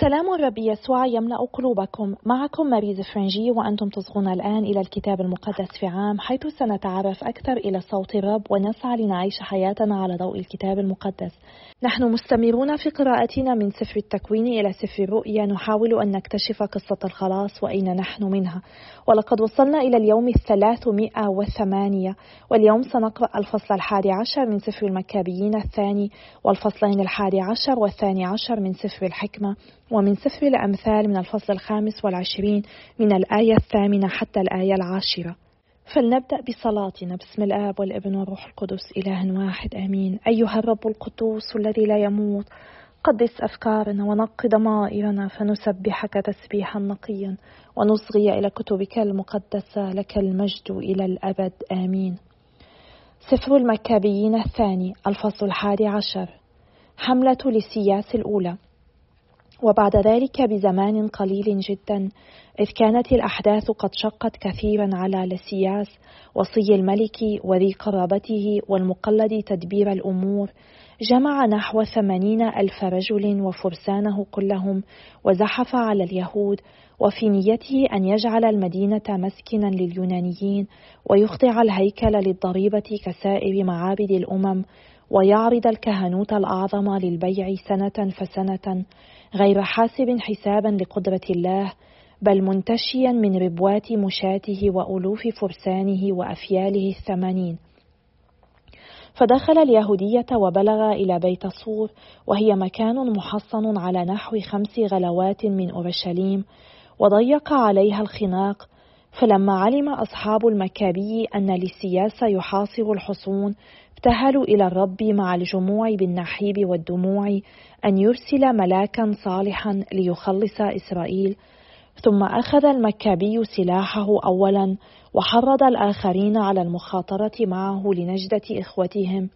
سلام الرب يسوع يملأ قلوبكم. معكم ماريز فرنجي وأنتم تصغون الآن إلى الكتاب المقدس في عام حيث سنتعرف أكثر إلى صوت الرب ونسعى لنعيش حياتنا على ضوء الكتاب المقدس. نحن مستمرون في قراءتنا من سفر التكوين إلى سفر الرؤيا نحاول أن نكتشف قصة الخلاص وأين نحن منها. ولقد وصلنا إلى اليوم الثلاثمائة وثمانية. واليوم سنقرأ الفصل الحادي عشر من سفر المكابيين الثاني والفصلين الحادي عشر والثاني عشر من سفر الحكمة. ومن سفر الأمثال من الفصل الخامس والعشرين من الآية الثامنة حتى الآية العاشرة. فلنبدأ بصلاتنا. بسم الآب والابن والروح القدس إله واحد آمين. أيها الرب القدوس الذي لا يموت قدس أفكارنا ونق ضمائرنا فنسبحك تسبيحا نقيا ونصغي إلى كتبك المقدسة لك المجد إلى الأبد آمين. سفر المكابيين الثاني الفصل الحادي عشر. حملة لسياس الأولى. وبعد ذلك بزمان قليل جدا إذ كانت الأحداث قد شقت كثيرا على لسياس وصي الملك وذي قرابته والمقلد تدبير الأمور. جمع نحو ثمانين ألف رجل وفرسانه كلهم وزحف على اليهود وفي نيته أن يجعل المدينة مسكنا لليونانيين ويخضع الهيكل للضريبة كسائر معابد الأمم ويعرض الكهنوت الأعظم للبيع سنة فسنة غير حاسب حسابا لقدرة الله بل منتشيا من ربوات مشاته وألوف فرسانه وأفياله الثمانين. فدخل اليهودية وبلغ إلى بيت صور وهي مكان محصن على نحو خمس غلوات من أورشليم وضيق عليها الخناق. فلما علم أصحاب المكابي أن لسياس يحاصر الحصون ابتهلوا إلى الرب مع الجموع بالنحيب والدموع أن يرسل ملاكا صالحا ليخلص إسرائيل. ثم أخذ المكابي سلاحه أولا وحرض الآخرين على المخاطرة معه لنجدة إخوتهم.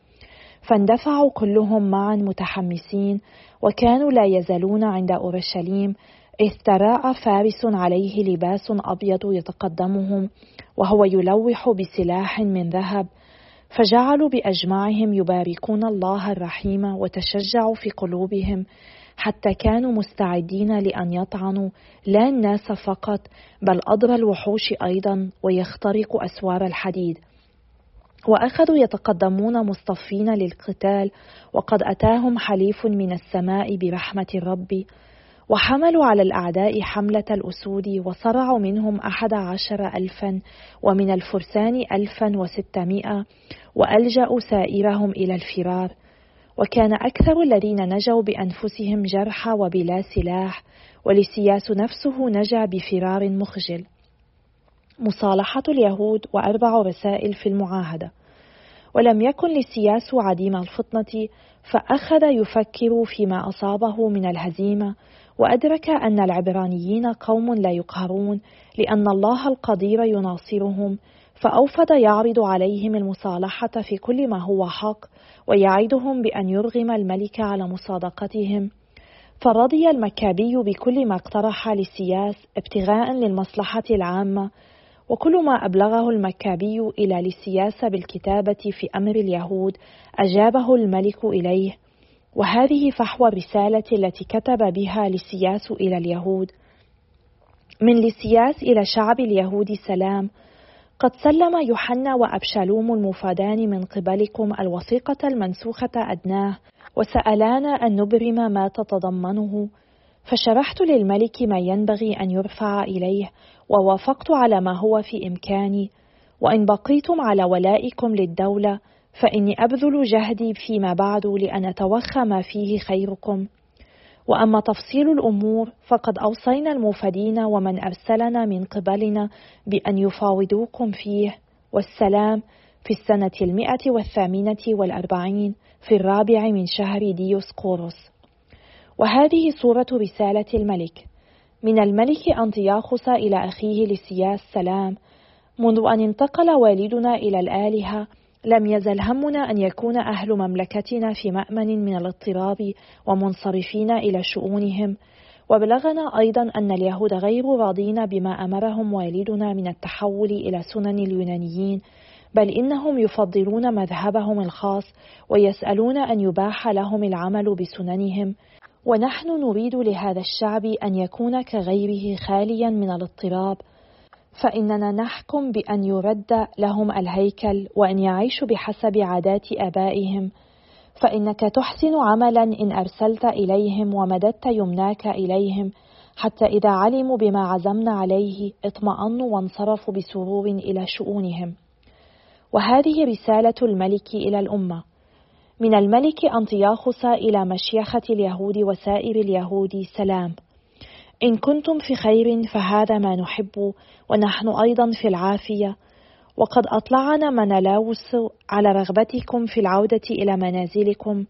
فاندفعوا كلهم معا متحمسين وكانوا لا يزالون عند أورشليم إذ تراءى فارس عليه لباس أبيض يتقدمهم وهو يلوح بسلاح من ذهب. فجعلوا بأجمعهم يباركون الله الرحيم وتشجعوا في قلوبهم حتى كانوا مستعدين لأن يطعنوا لا الناس فقط بل اضر الوحوش أيضا ويخترقوا أسوار الحديد. وأخذوا يتقدمون مصطفين للقتال وقد أتاهم حليف من السماء برحمة الرب وحملوا على الأعداء حملة الأسود وصرعوا منهم أحد عشر ألفا ومن الفرسان ألفا وستمائة وألجأوا سائرهم إلى الفرار. وكان أكثر الذين نجوا بأنفسهم جرحى وبلا سلاح ولسياس نفسه نجا بفرار مخجل. مصالحة اليهود وأربع رسائل في المعاهدة. ولم يكن لسياس عديم الفطنة فأخذ يفكر فيما أصابه من الهزيمة وأدرك أن العبرانيين قوم لا يقهرون لأن الله القدير يناصرهم فأوفد يعرض عليهم المصالحة في كل ما هو حق ويعدهم بأن يرغم الملك على مصادقتهم. فرضي المكابي بكل ما اقترح للسياس ابتغاء للمصلحة العامة وكل ما أبلغه المكابي إلى للسياسة بالكتابة في أمر اليهود أجابه الملك إليه. وهذه فحوى الرسالة التي كتب بها لسياس إلى اليهود. من لسياس إلى شعب اليهود سلام. قد سلم يوحنا وأبشالوم المفادان من قبلكم الوثيقة المنسوخة أدناه وسألانا أن نبرم ما تتضمنه. فشرحت للملك ما ينبغي أن يرفع إليه ووافقت على ما هو في إمكاني. وإن بقيتم على ولائكم للدولة فإني أبذل جهدي فيما بعد لأن أتوخى ما فيه خيركم. وأما تفصيل الأمور فقد أوصينا الموفدين ومن أرسلنا من قبلنا بأن يفاوضوكم فيه. والسلام في السنة المئة والثامنة والأربعين في الرابع من شهر ديوس قوروس. وهذه صورة رسالة الملك. من الملك أنطياخوس إلى أخيه لسياس سلام منذ أن انتقل والدنا إلى الآلهة لم يزل همنا أن يكون أهل مملكتنا في مأمن من الاضطراب ومنصرفين إلى شؤونهم. وبلغنا أيضا أن اليهود غير راضين بما أمرهم والدنا من التحول إلى سنن اليونانيين بل إنهم يفضلون مذهبهم الخاص ويسألون أن يباح لهم العمل بسننهم. ونحن نريد لهذا الشعب أن يكون كغيره خاليا من الاضطراب. فإننا نحكم بأن يرد لهم الهيكل وأن يعيشوا بحسب عادات آبائهم. فإنك تحسن عملا إن أرسلت إليهم ومددت يمناك إليهم. حتى إذا علموا بما عزمنا عليه اطمأنوا وانصرفوا بسرور إلى شؤونهم. وهذه رسالة الملك إلى الأمة. من الملك أنطياخس إلى مشيخة اليهود وسائر اليهود سلام. إن كنتم في خير فهذا ما نحب ونحن أيضا في العافية. وقد أطلعنا منلاوس على رغبتكم في العودة إلى منازلكم.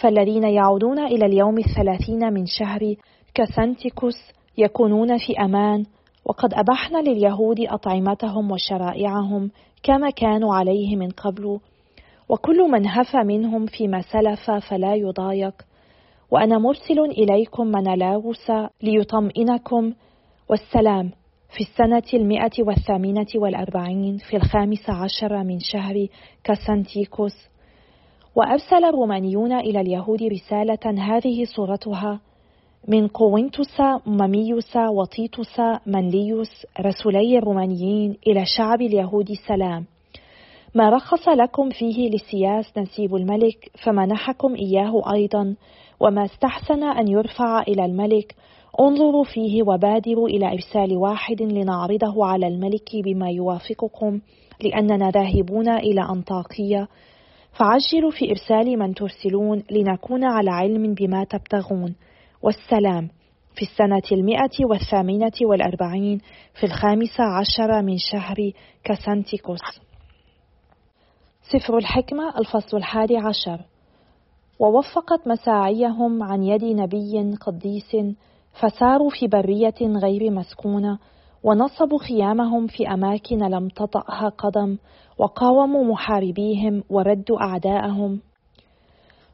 فالذين يعودون إلى اليوم الثلاثين من شهر كسنتيكوس يكونون في أمان. وقد أبحنا لليهود أطعمتهم وشرائعهم كما كانوا عليه من قبل. وكل من هفى منهم فيما سلف فلا يضايق. وأنا مرسل إليكم منلاوس ليطمئنكم والسلام في السنة المئة والثامنة والأربعين في الخامس عشر من شهر كسانتيكوس وأرسل الرومانيون إلى اليهود رسالة هذه صورتها من قوينتوس مميوس وطيتوس منليوس رسولي الرومانيين إلى شعب اليهود سلام. ما رخص لكم فيه للسياس نسيب الملك فمنحكم إياه أيضا وما استحسن أن يرفع إلى الملك. انظروا فيه وبادروا إلى إرسال واحد لنعرضه على الملك بما يوافقكم لأننا ذاهبون إلى أنطاكية فعجلوا في إرسال من ترسلون لنكون على علم بما تبتغون. والسلام. في السنة المئة والثامنة والأربعين في الخامسة عشر من شهر كسانتيكوس سفر الحكمة الفصل الحادي عشر. ووفقت مساعيهم عن يد نبي قديس فساروا في برية غير مسكونة ونصبوا خيامهم في أماكن لم تطأها قدم وقاوموا محاربيهم وردوا أعداءهم.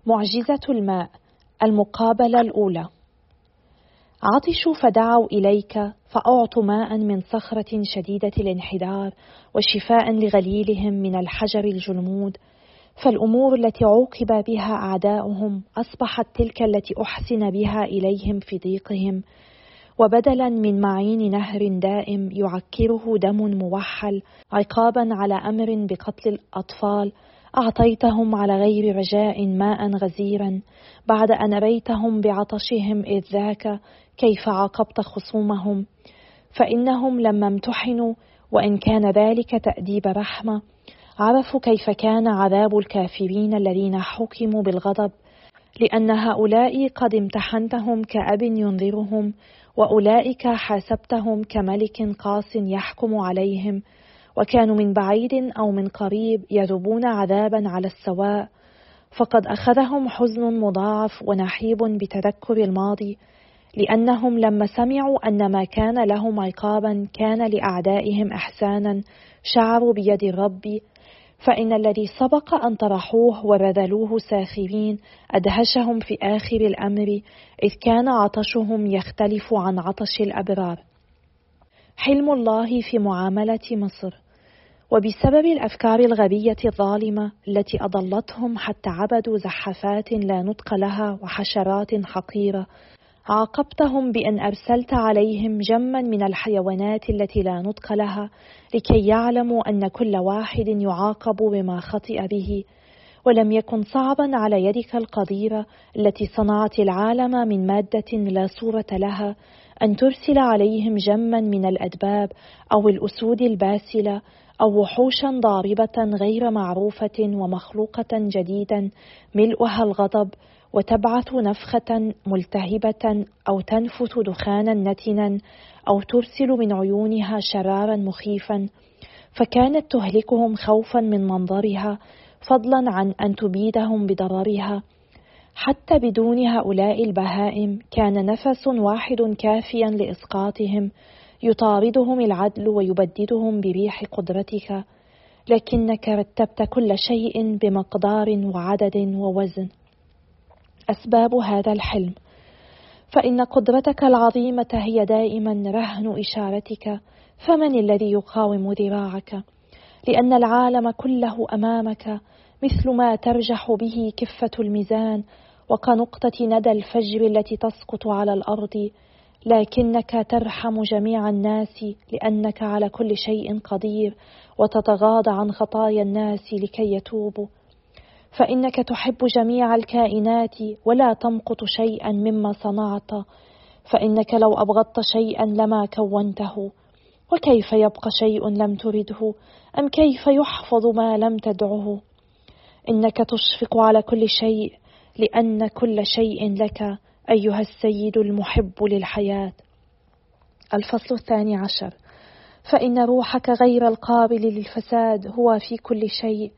معجزة الماء المقابلة الأولى. عطشوا فدعوا إليك فأعطوا ماء من صخرة شديدة الانحدار وشفاء لغليلهم من الحجر الجلمود فالأمور التي عوقب بها أعداؤهم أصبحت تلك التي أحسن بها إليهم في ضيقهم وبدلا من معين نهر دائم يعكره دم موحل عقابا على أمر بقتل الأطفال. أعطيتهم على غير رجاء ماء غزيرا. بعد أن ريتهم بعطشهم إذ ذاك كيف عاقبت خصومهم؟ فإنهم لما امتحنوا وإن كان ذلك تأديب رحمة. عرفوا كيف كان عذاب الكافرين الذين حكموا بالغضب لأن هؤلاء قد امتحنتهم كأب ينذرهم وأولئك حاسبتهم كملك قاس يحكم عليهم وكانوا من بعيد أو من قريب يذوبون عذابا على السواء. فقد أخذهم حزن مضاعف ونحيب بتذكر الماضي لأنهم لما سمعوا أن ما كان لهم عقابا كان لأعدائهم إحسانا شعروا بيد الرب فإن الذي سبق أن طرحوه ورذلوه ساخرين أدهشهم في آخر الأمر إذ كان عطشهم يختلف عن عطش الأبرار. حلم الله في معاملة مصر. وبسبب الأفكار الغبية الظالمة التي أضلتهم حتى عبدوا زحفات لا نطق لها وحشرات حقيرة عاقبتهم بأن أرسلت عليهم جما من الحيوانات التي لا نطق لها لكي يعلموا أن كل واحد يعاقب بما خطئ به ولم يكن صعبا على يدك القديرة التي صنعت العالم من مادة لا صورة لها أن ترسل عليهم جما من الأدباب أو الأسود الباسلة أو وحوشا ضاربة غير معروفة ومخلوقة جديدا ملؤها الغضب وتبعث نفخة ملتهبة أو تنفث دخانا نتنا أو ترسل من عيونها شرارا مخيفا فكانت تهلكهم خوفا من منظرها فضلا عن أن تبيدهم بضررها. حتى بدون هؤلاء البهائم كان نفس واحد كافيا لإسقاطهم يطاردهم العدل ويبددهم بريح قدرتك. لكنك رتبت كل شيء بمقدار وعدد ووزن. أسباب هذا الحلم. فإن قدرتك العظيمة هي دائما رهن إشارتك فمن الذي يقاوم ذراعك؟ لأن العالم كله أمامك مثل ما ترجح به كفة الميزان وكنقطة ندى الفجر التي تسقط على الأرض. لكنك ترحم جميع الناس لأنك على كل شيء قدير وتتغاضى عن خطايا الناس لكي يتوبوا. فإنك تحب جميع الكائنات ولا تمقت شيئا مما صنعت فإنك لو أبغضت شيئا لما كونته. وكيف يبقى شيء لم ترده؟ أم كيف يحفظ ما لم تدعه؟ إنك تشفق على كل شيء لأن كل شيء لك أيها السيد المحب للحياة. الفصل الثاني عشر. فإن روحك غير القابل للفساد هو في كل شيء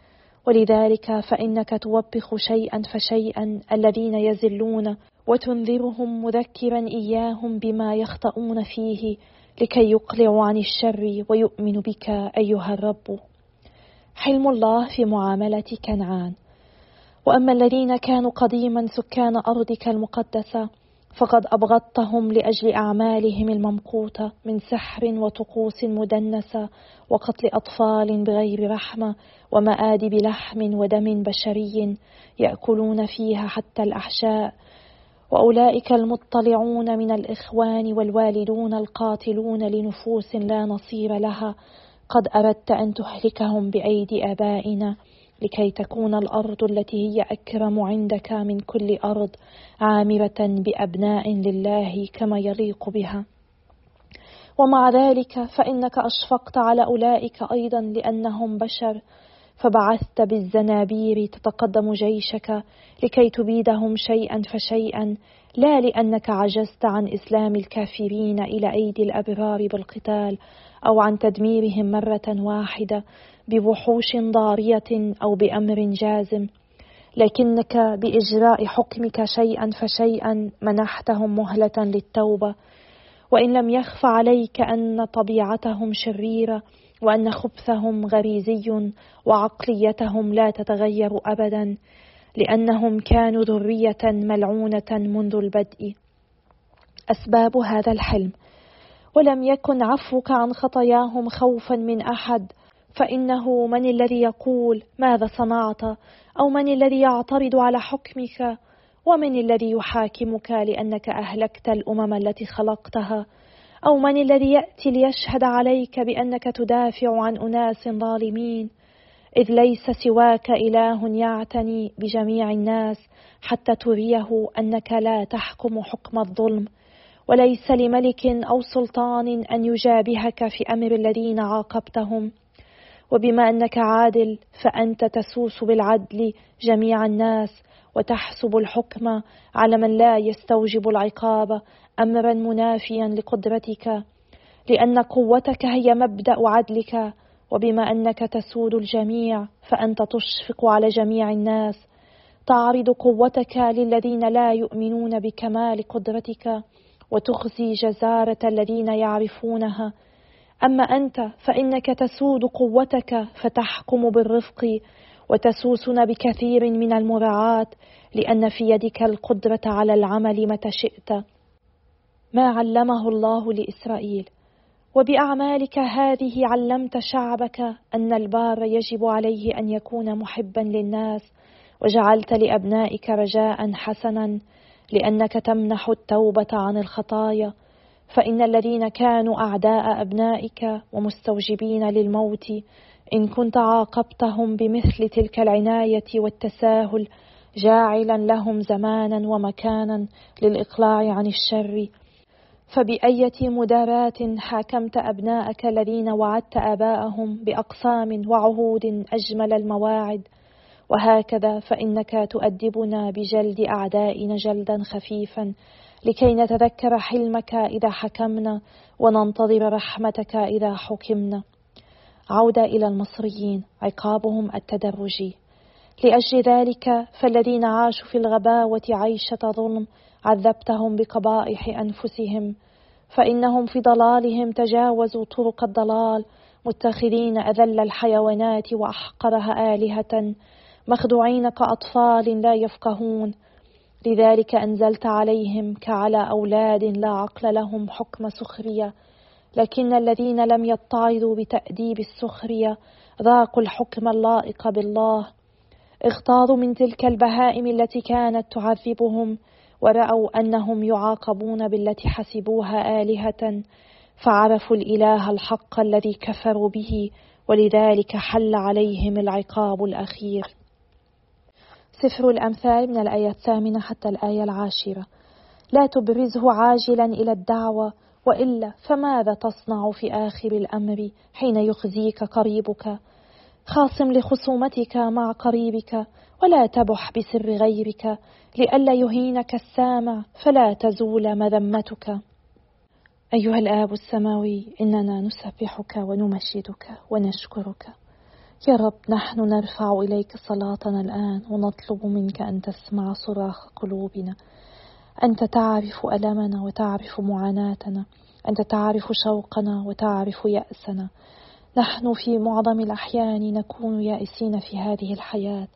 ولذلك فإنك توبخ شيئا فشيئا الذين يزلون وتنذرهم مذكرا إياهم بما يخطئون فيه لكي يقلعوا عن الشر ويؤمن بك أيها الرب. حلم الله في معاملة كنعان. وأما الذين كانوا قديما سكان أرضك المقدسة فقد أبغضتهم لأجل أعمالهم الممقوتة من سحر وطقوس مدنسة وقتل أطفال بغير رحمة ومآدب لحم ودم بشري يأكلون فيها حتى الأحشاء. وأولئك المطلعون من الإخوان والوالدون القاتلون لنفوس لا نصير لها. قد أردت أن تهلكهم بأيدي آبائنا. لكي تكون الأرض التي هي أكرم عندك من كل أرض عامرة بأبناء لله كما يليق بها. ومع ذلك فإنك أشفقت على أولئك أيضا لأنهم بشر. فبعثت بالزنابير تتقدم جيشك لكي تبيدهم شيئا فشيئا لا لأنك عجزت عن إسلام الكافرين إلى أيدي الأبرار بالقتال أو عن تدميرهم مرة واحدة. بوحوش ضارية أو بأمر جازم لكنك بإجراء حكمك شيئا فشيئا منحتهم مهلة للتوبة. وإن لم يخف عليك أن طبيعتهم شريرة وأن خبثهم غريزي وعقليتهم لا تتغير أبدا لأنهم كانوا ذرية ملعونة منذ البدء. أسباب هذا الحلم. ولم يكن عفوك عن خطاياهم خوفا من أحد فإنه من الذي يقول ماذا صنعت؟ أو من الذي يعترض على حكمك؟ ومن الذي يحاكمك لأنك أهلكت الأمم التي خلقتها؟ أو من الذي يأتي ليشهد عليك بأنك تدافع عن أناس ظالمين؟ إذ ليس سواك إله يعتني بجميع الناس حتى تريه أنك لا تحكم حكم الظلم. وليس لملك أو سلطان أن يجابهك في أمر الذين عاقبتهم. وبما أنك عادل فأنت تسوس بالعدل جميع الناس وتحسب الحكم على من لا يستوجب العقاب أمرا منافيا لقدرتك. لأن قوتك هي مبدأ عدلك وبما أنك تسود الجميع فأنت تشفق على جميع الناس. تعرض قوتك للذين لا يؤمنون بكمال قدرتك وتخزي جزارة الذين يعرفونها. أما أنت فإنك تسود قوتك فتحكم بالرفق وتسوسنا بكثير من المراعاة لأن في يدك القدرة على العمل متى شئت. ما علمه الله لإسرائيل. وبأعمالك هذه علمت شعبك أن البار يجب عليه أن يكون محبا للناس وجعلت لأبنائك رجاء حسنا لأنك تمنح التوبة عن الخطايا. فإن الذين كانوا أعداء أبنائك ومستوجبين للموت إن كنت عاقبتهم بمثل تلك العناية والتساهل جاعلا لهم زمانا ومكانا للإقلاع عن الشر. فبأية مداراة حاكمت أبناءك الذين وعدت آباءهم بأقسام وعهود أجمل المواعد. وهكذا فإنك تؤدبنا بجلد أعدائنا جلدا خفيفا لكي نتذكر حلمك إذا حكمنا وننتظر رحمتك إذا حكمنا. عودة إلى المصريين عقابهم التدرجي. لأجل ذلك فالذين عاشوا في الغباوة عيشة ظلم عذبتهم بقبائح أنفسهم. فإنهم في ضلالهم تجاوزوا طرق الضلال متخذين أذل الحيوانات وأحقرها آلهة مخدوعين كأطفال لا يفقهون. لذلك أنزلت عليهم كعلى أولاد لا عقل لهم حكم سخرية. لكن الذين لم يتعظوا بتأديب السخرية ذاقوا الحكم اللائق بالله. اغتاظوا من تلك البهائم التي كانت تعذبهم ورأوا أنهم يعاقبون بالتي حسبوها آلهة. فعرفوا الإله الحق الذي كفروا به ولذلك حل عليهم العقاب الأخير. سفر الأمثال من الآية الثامنة حتى الآية العاشرة. لا تبرزه عاجلا إلى الدعوة وإلا فماذا تصنع في آخر الأمر حين يخزيك قريبك؟ خاصم لخصومتك مع قريبك ولا تبح بسر غيرك. لئلا يهينك السامع فلا تزول مذمتك. أيها الآب السماوي إننا نسبحك ونمجدك ونشكرك. يا رب نحن نرفع إليك صلاتنا الآن ونطلب منك أن تسمع صراخ قلوبنا أنت تعرف ألمنا وتعرف معاناتنا أنت تعرف شوقنا وتعرف يأسنا. نحن في معظم الأحيان نكون يائسين في هذه الحياة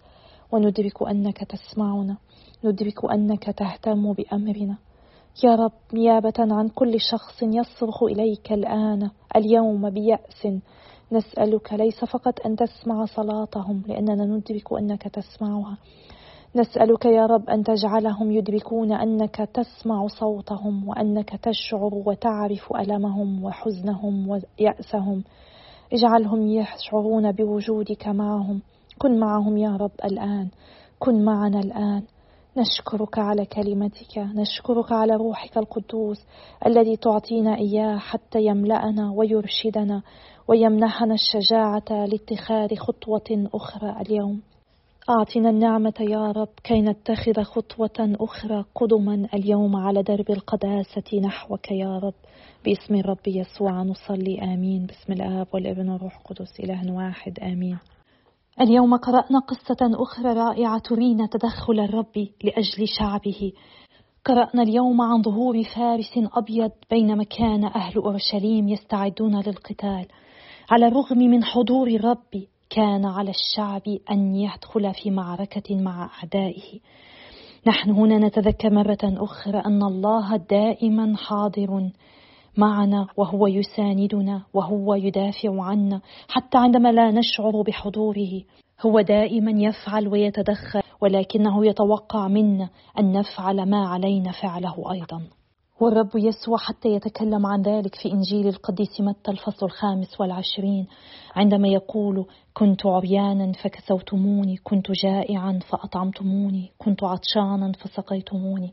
وندرك أنك تسمعنا ندرك أنك تهتم بأمرنا. يا رب نيابة عن كل شخص يصرخ إليك الآن اليوم بيأس. نسألك ليس فقط أن تسمع صلاتهم لأننا ندرك أنك تسمعها. نسألك يا رب أن تجعلهم يدركون أنك تسمع صوتهم وأنك تشعر وتعرف ألمهم وحزنهم ويأسهم. اجعلهم يشعرون بوجودك معهم. كن معهم يا رب الآن. كن معنا الآن. نشكرك على كلمتك نشكرك على روحك القدوس الذي تعطينا إياه حتى يملأنا ويرشدنا ويمنحنا الشجاعة لاتخاذ خطوة أخرى اليوم. أعطنا النعمة يا رب كي نتخذ خطوة أخرى قدما اليوم على درب القداسة نحوك يا رب. باسم الرب يسوع نصلي آمين. باسم الآب والابن والروح القدس إله واحد آمين. اليوم قرأنا قصة أخرى رائعة ترينا تدخل الرب لأجل شعبه. قرأنا اليوم عن ظهور فارس أبيض بينما كان أهل أورشليم يستعدون للقتال. على الرغم من حضور الرب كان على الشعب أن يدخل في معركة مع أعدائه. نحن هنا نتذكر مرة أخرى أن الله دائما حاضر معنا وهو يساندنا وهو يدافع عنا حتى عندما لا نشعر بحضوره. هو دائما يفعل ويتدخل ولكنه يتوقع منا أن نفعل ما علينا فعله أيضا. والرب يسوع حتى يتكلم عن ذلك في إنجيل القديس متى الفصل الخامس والعشرين عندما يقول كنت عريانا فكسوتموني كنت جائعا فأطعمتموني كنت عطشانا فسقيتموني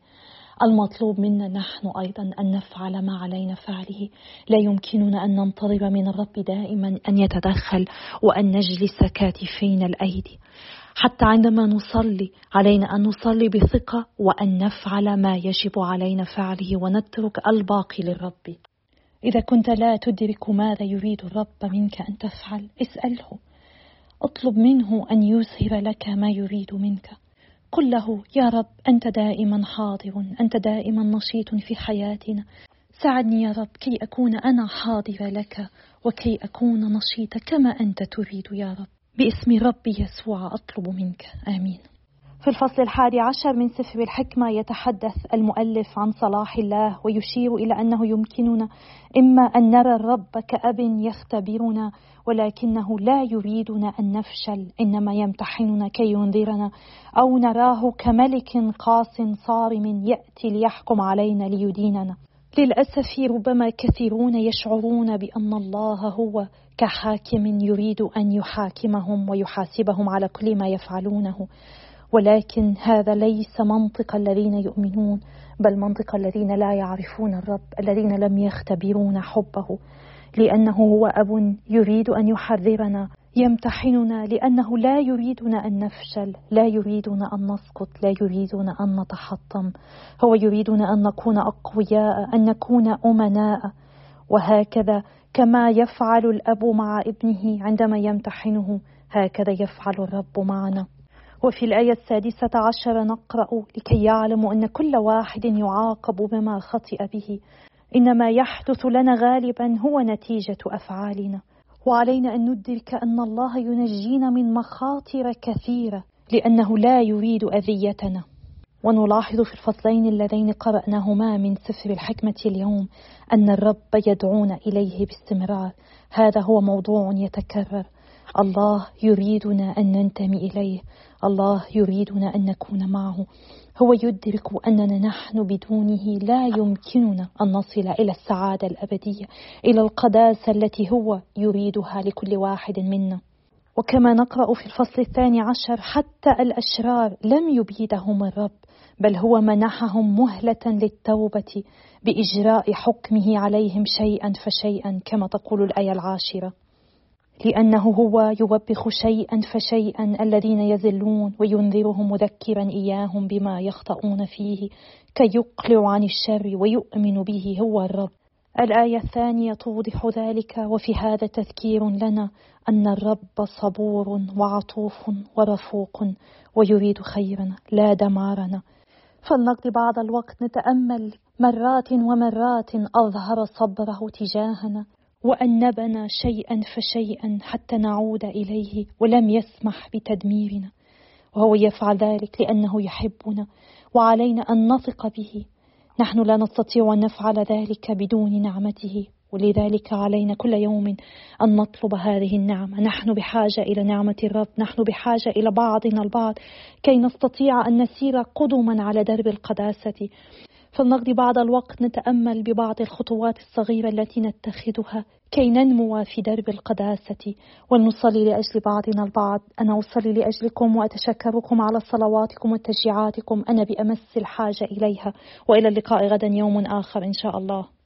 المطلوب منا نحن أيضا أن نفعل ما علينا فعله. لا يمكننا أن ننتظر من الرب دائما أن يتدخل وأن نجلس كاتفين الأيدي. حتى عندما نصلي علينا أن نصلي بثقة وأن نفعل ما يجب علينا فعله ونترك الباقي للرب. إذا كنت لا تدرك ماذا يريد الرب منك أن تفعل اسأله. اطلب منه أن يظهر لك ما يريد منك. قل له يا رب أنت دائما حاضر أنت دائما نشيط في حياتنا. ساعدني يا رب كي أكون أنا حاضر لك وكي أكون نشيطة كما أنت تريد يا رب. باسم ربي يسوع أطلب منك. آمين. في الفصل الحادي عشر من سفر الحكمة يتحدث المؤلف عن صلاح الله ويشير إلى أنه يمكننا إما أن نرى الرب كأب يختبرنا ولكنه لا يريدنا أن نفشل إنما يمتحننا كي ينذرنا أو نراه كملك قاس صارم يأتي ليحكم علينا ليديننا. للأسف ربما كثيرون يشعرون بأن الله هو كحاكم يريد أن يحاكمهم ويحاسبهم على كل ما يفعلونه. ولكن هذا ليس منطق الذين يؤمنون بل منطق الذين لا يعرفون الرب الذين لم يختبرون حبه. لأنه هو أب يريد أن يحررنا يمتحننا لأنه لا يريدنا أن نفشل لا يريدنا أن نسقط لا يريدنا أن نتحطم. هو يريدنا أن نكون أقوياء أن نكون أمناء. وهكذا كما يفعل الأب مع ابنه عندما يمتحنه هكذا يفعل الرب معنا. وفي الآية السادسة عشر نقرأ لكي يعلموا أن كل واحد يعاقب بما خطئ به. إنما يحدث لنا غالبا هو نتيجة أفعالنا. وعلينا أن ندرك أن الله ينجينا من مخاطر كثيرة لأنه لا يريد أذيتنا. ونلاحظ في الفصلين اللذين قرأناهما من سفر الحكمة اليوم أن الرب يدعونا إليه باستمرار. هذا هو موضوع يتكرر. الله يريدنا أن ننتمي إليه. الله يريدنا أن نكون معه. هو يدرك أننا نحن بدونه لا يمكننا أن نصل إلى السعادة الأبدية إلى القداسة التي هو يريدها لكل واحد منا. وكما نقرأ في الفصل الثاني عشر حتى الأشرار لم يبيدهم الرب بل هو منحهم مهلة للتوبة بإجراء حكمه عليهم شيئا فشيئا كما تقول الآية العاشرة. لأنه هو يوبخ شيئا فشيئا الذين يزلون وينذرهم مذكرا إياهم بما يخطئون فيه كي يقلع عن الشر ويؤمن به هو الرب. الآية الثانية توضح ذلك وفي هذا تذكير لنا أن الرب صبور وعطوف ورفوق ويريد خيرنا لا دمارنا. فلنقضي بعض الوقت نتأمل مرات ومرات أظهر صبره تجاهنا. وأنبنا شيئا فشيئا حتى نعود إليه ولم يسمح بتدميرنا وهو يفعل ذلك لأنه يحبنا وعلينا أن نثق به. نحن لا نستطيع أن نفعل ذلك بدون نعمته ولذلك علينا كل يوم أن نطلب هذه النعمة. نحن بحاجة إلى نعمة الرب نحن بحاجة إلى بعضنا البعض كي نستطيع أن نسير قدما على درب القداسة. فلنقضي بعض الوقت نتأمل ببعض الخطوات الصغيرة التي نتخذها كي ننمو في درب القداسة. ولنصلي لأجل بعضنا البعض. أنا أصلي لأجلكم وأتشكركم على صلواتكم وتشجيعاتكم. أنا بأمس الحاجة إليها. وإلى اللقاء غدا يوم آخر إن شاء الله.